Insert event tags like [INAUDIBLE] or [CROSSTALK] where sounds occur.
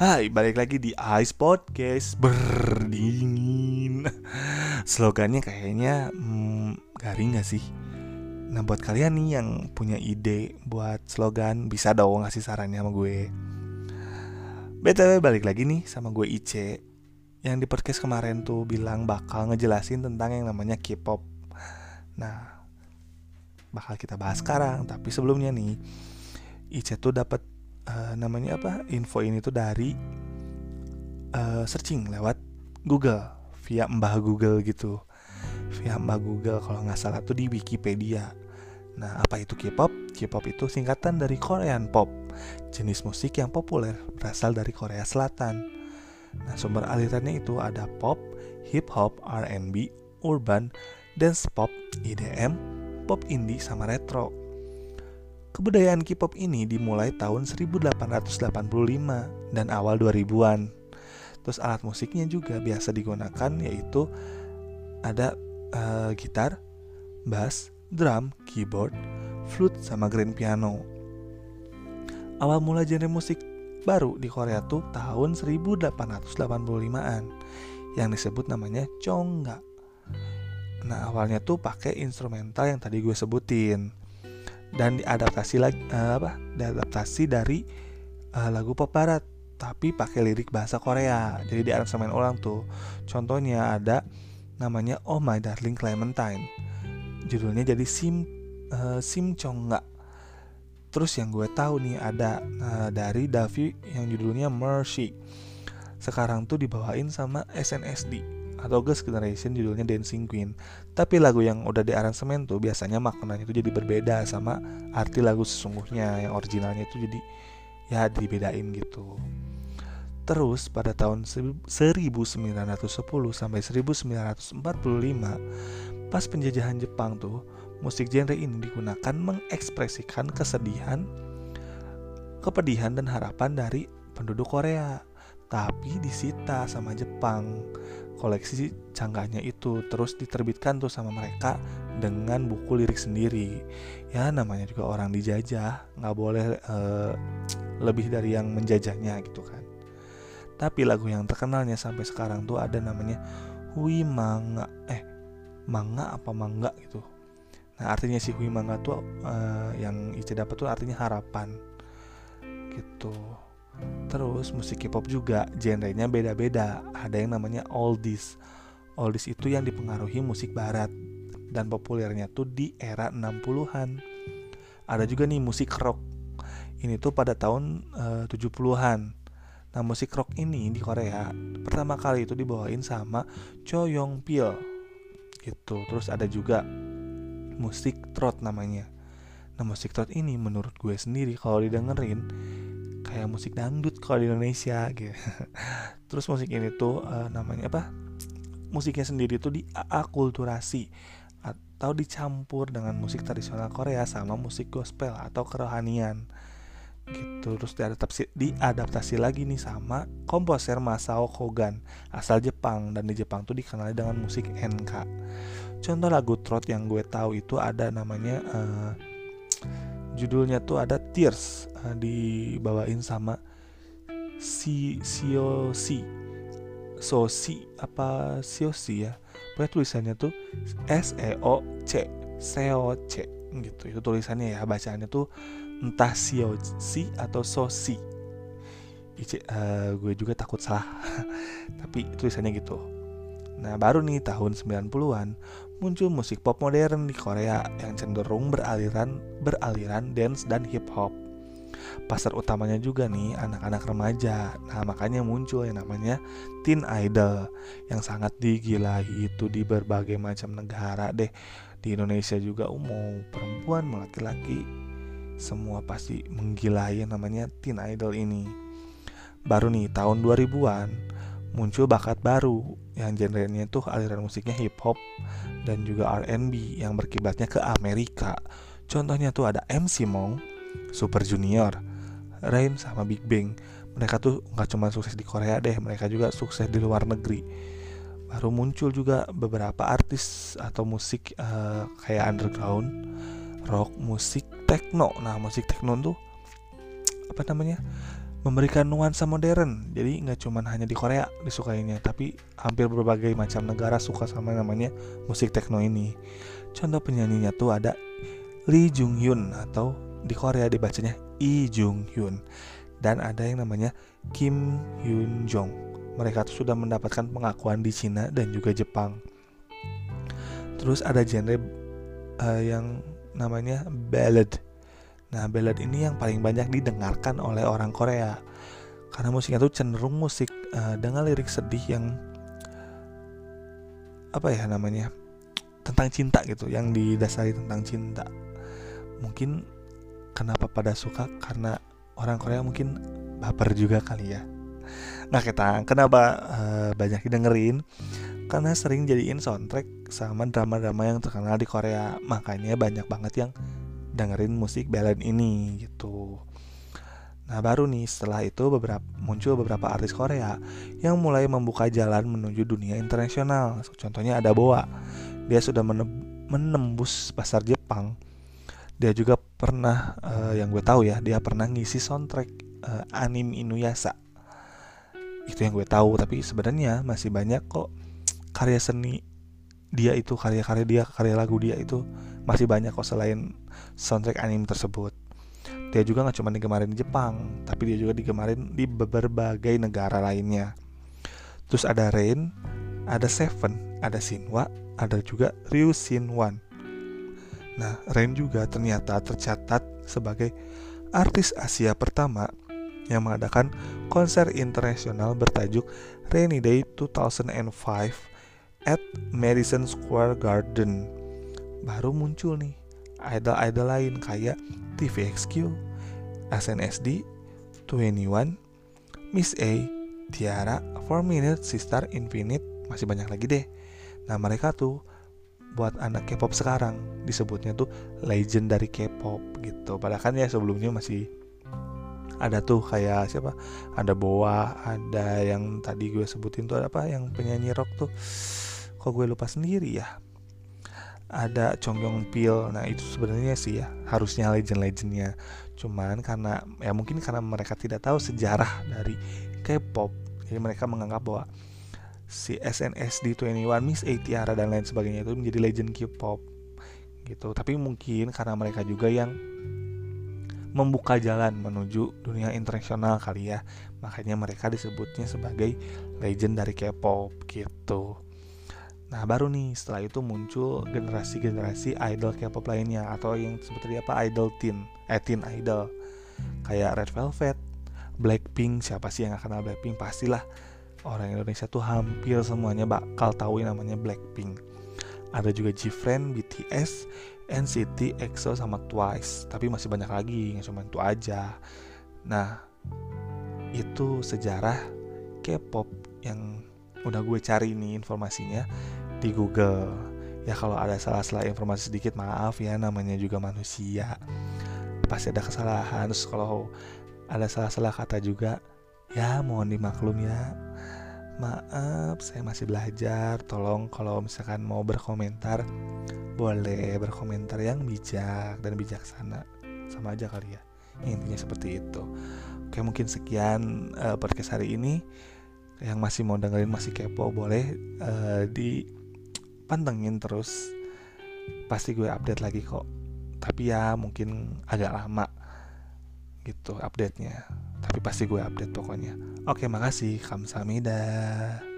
Hai, balik lagi di Ice Podcast. Berdingin. Slogannya kayaknya hmm, garing gak sih? Nah buat kalian nih yang punya ide buat slogan Bisa dong ngasih sarannya sama gue. BTW balik lagi nih sama gue Ice. Yang di podcast kemarin tuh bilang bakal ngejelasin tentang yang namanya K-pop. Nah bakal kita bahas sekarang. Tapi sebelumnya nih Ice tuh dapat uh, namanya apa? Info ini tuh dari uh, searching lewat Google via mbah Google gitu. Via mbah Google kalau nggak salah tuh di Wikipedia. Nah apa itu K-pop? K-pop itu singkatan dari Korean pop. Jenis musik yang populer berasal dari Korea Selatan. Nah sumber alirannya itu ada pop hip hop R&B urban dance pop EDM pop indie sama retro Kebudayaan K-pop ini dimulai tahun 1885 dan awal 2000-an. Terus alat musiknya juga biasa digunakan yaitu ada uh, gitar, bass, drum, keyboard, flute, sama grand piano. Awal mula genre musik baru di Korea tuh tahun 1885-an yang disebut namanya chongga. Nah awalnya tuh pakai instrumental yang tadi gue sebutin dan diadaptasi lagi uh, apa diadaptasi dari uh, lagu pop barat tapi pakai lirik bahasa Korea. Jadi di ulang tuh. Contohnya ada namanya Oh My Darling Clementine. Judulnya jadi Sim uh, Sim Chongga terus yang gue tahu nih ada uh, dari Davi yang judulnya Mercy. Sekarang tuh dibawain sama SNSD atau Girls Generation judulnya Dancing Queen. Tapi lagu yang udah di aransemen tuh biasanya maknanya itu jadi berbeda sama arti lagu sesungguhnya yang originalnya itu jadi ya dibedain gitu. Terus pada tahun 1910 sampai 1945 pas penjajahan Jepang tuh musik genre ini digunakan mengekspresikan kesedihan, kepedihan dan harapan dari penduduk Korea tapi disita sama Jepang koleksi canggahnya itu terus diterbitkan tuh sama mereka dengan buku lirik sendiri. Ya namanya juga orang dijajah nggak boleh uh, lebih dari yang menjajahnya gitu kan. Tapi lagu yang terkenalnya sampai sekarang tuh ada namanya Hui Manga eh manga apa mangga gitu. Nah artinya si Hui Manga tuh uh, yang Ice dapat tuh artinya harapan gitu Terus musik K-pop juga genrenya beda-beda. Ada yang namanya oldies. Oldies itu yang dipengaruhi musik barat dan populernya tuh di era 60-an. Ada juga nih musik rock. Ini tuh pada tahun uh, 70-an. Nah, musik rock ini di Korea pertama kali itu dibawain sama Cho Yong Pil. Gitu. Terus ada juga musik trot namanya. Nah, musik trot ini menurut gue sendiri kalau didengerin kayak musik dangdut kalau di Indonesia gitu. [LAUGHS] Terus musik ini tuh uh, namanya apa? Musiknya sendiri tuh diakulturasi atau dicampur dengan musik tradisional Korea sama musik gospel atau kerohanian gitu terus diadaptasi diadaptasi lagi nih sama komposer Masao Kogan asal Jepang dan di Jepang tuh dikenal dengan musik NK contoh lagu trot yang gue tahu itu ada namanya uh, judulnya tuh ada Tears uh, dibawain sama si Sio Si. Sosi apa Sio Si ya? Pokoknya tulisannya tuh S E O C Seo C gitu. Itu tulisannya ya bacaannya tuh entah Sio Si atau Sosi Ice, uh, gue juga takut salah. [LAUGHS] Tapi tulisannya gitu. Nah baru nih tahun 90-an muncul musik pop modern di Korea yang cenderung beraliran beraliran dance dan hip hop. Pasar utamanya juga nih anak-anak remaja. Nah, makanya muncul yang namanya teen idol yang sangat digilai itu di berbagai macam negara deh. Di Indonesia juga umum perempuan, laki-laki semua pasti menggilai yang namanya teen idol ini. Baru nih tahun 2000-an muncul bakat baru yang genrenya tuh aliran musiknya hip hop dan juga R&B yang berkiblatnya ke Amerika. Contohnya tuh ada MC Mong, Super Junior, Rain sama Big Bang. Mereka tuh nggak cuma sukses di Korea deh, mereka juga sukses di luar negeri. Baru muncul juga beberapa artis atau musik uh, kayak underground, rock, musik techno. Nah, musik techno tuh apa namanya? Memberikan nuansa modern. Jadi nggak cuman hanya di Korea disukainya tapi hampir berbagai macam negara suka sama namanya musik techno ini. Contoh penyanyinya tuh ada Lee Jung Hyun atau di Korea dibacanya Lee Jung Hyun. Dan ada yang namanya Kim Hyun Jong. Mereka tuh sudah mendapatkan pengakuan di Cina dan juga Jepang. Terus ada genre uh, yang namanya ballad Nah, ballad ini yang paling banyak didengarkan oleh orang Korea. Karena musiknya tuh cenderung musik uh, dengan lirik sedih yang apa ya namanya? tentang cinta gitu, yang didasari tentang cinta. Mungkin kenapa pada suka karena orang Korea mungkin baper juga kali ya. Nah, kita kenapa uh, banyak didengerin? Karena sering jadiin soundtrack sama drama-drama yang terkenal di Korea. Makanya banyak banget yang dengerin musik ballad ini gitu. Nah baru nih setelah itu beberapa muncul beberapa artis Korea yang mulai membuka jalan menuju dunia internasional. Contohnya ada Boa, dia sudah menembus pasar Jepang. Dia juga pernah uh, yang gue tahu ya, dia pernah ngisi soundtrack uh, anime Inuyasha. Itu yang gue tahu, tapi sebenarnya masih banyak kok karya seni dia itu karya-karya dia, karya lagu dia itu masih banyak kok selain soundtrack anime tersebut. Dia juga nggak cuma digemarin di Jepang, tapi dia juga digemarin di berbagai negara lainnya. Terus ada Rain, ada Seven, ada Shinwa, ada juga Ryu Shinwan. Nah, Rain juga ternyata tercatat sebagai artis Asia pertama yang mengadakan konser internasional bertajuk Rainy Day 2005 at Madison Square Garden baru muncul nih idol-idol lain kayak TVXQ, SNSD, 21, Miss A, Tiara, 4 Minute, Sister Infinite, masih banyak lagi deh. Nah mereka tuh buat anak K-pop sekarang disebutnya tuh legend dari K-pop gitu. Padahal kan ya sebelumnya masih ada tuh kayak siapa? Ada Boa, ada yang tadi gue sebutin tuh ada apa yang penyanyi rock tuh. Kok gue lupa sendiri ya? Ada Chong Yong Pil. Nah itu sebenarnya sih ya harusnya legend-legendnya. Cuman karena ya mungkin karena mereka tidak tahu sejarah dari K-pop jadi mereka menganggap bahwa si SNSD 21 Miss A Tiara dan lain sebagainya itu menjadi legend K-pop gitu. Tapi mungkin karena mereka juga yang membuka jalan menuju dunia internasional kali ya. Makanya mereka disebutnya sebagai legend dari K-pop gitu Nah baru nih setelah itu muncul generasi-generasi idol K-pop lainnya atau yang seperti apa idol teen, eh teen idol kayak Red Velvet, Blackpink siapa sih yang gak kenal Blackpink pastilah orang Indonesia tuh hampir semuanya bakal tahu yang namanya Blackpink. Ada juga G-Friend, BTS, NCT, EXO sama Twice. Tapi masih banyak lagi, nggak cuma itu aja. Nah, itu sejarah K-pop yang udah gue cari nih informasinya di Google. Ya kalau ada salah-salah informasi sedikit maaf ya namanya juga manusia. Pasti ada kesalahan. Terus kalau ada salah-salah kata juga ya mohon dimaklum ya. Maaf, saya masih belajar. Tolong kalau misalkan mau berkomentar boleh berkomentar yang bijak dan bijaksana. Sama aja kali ya. Intinya seperti itu. Oke, mungkin sekian uh, podcast hari ini yang masih mau dengerin masih kepo boleh uh, dipantengin terus pasti gue update lagi kok. Tapi ya mungkin agak lama gitu update nya tapi pasti gue update pokoknya. Oke makasih kamsahamnida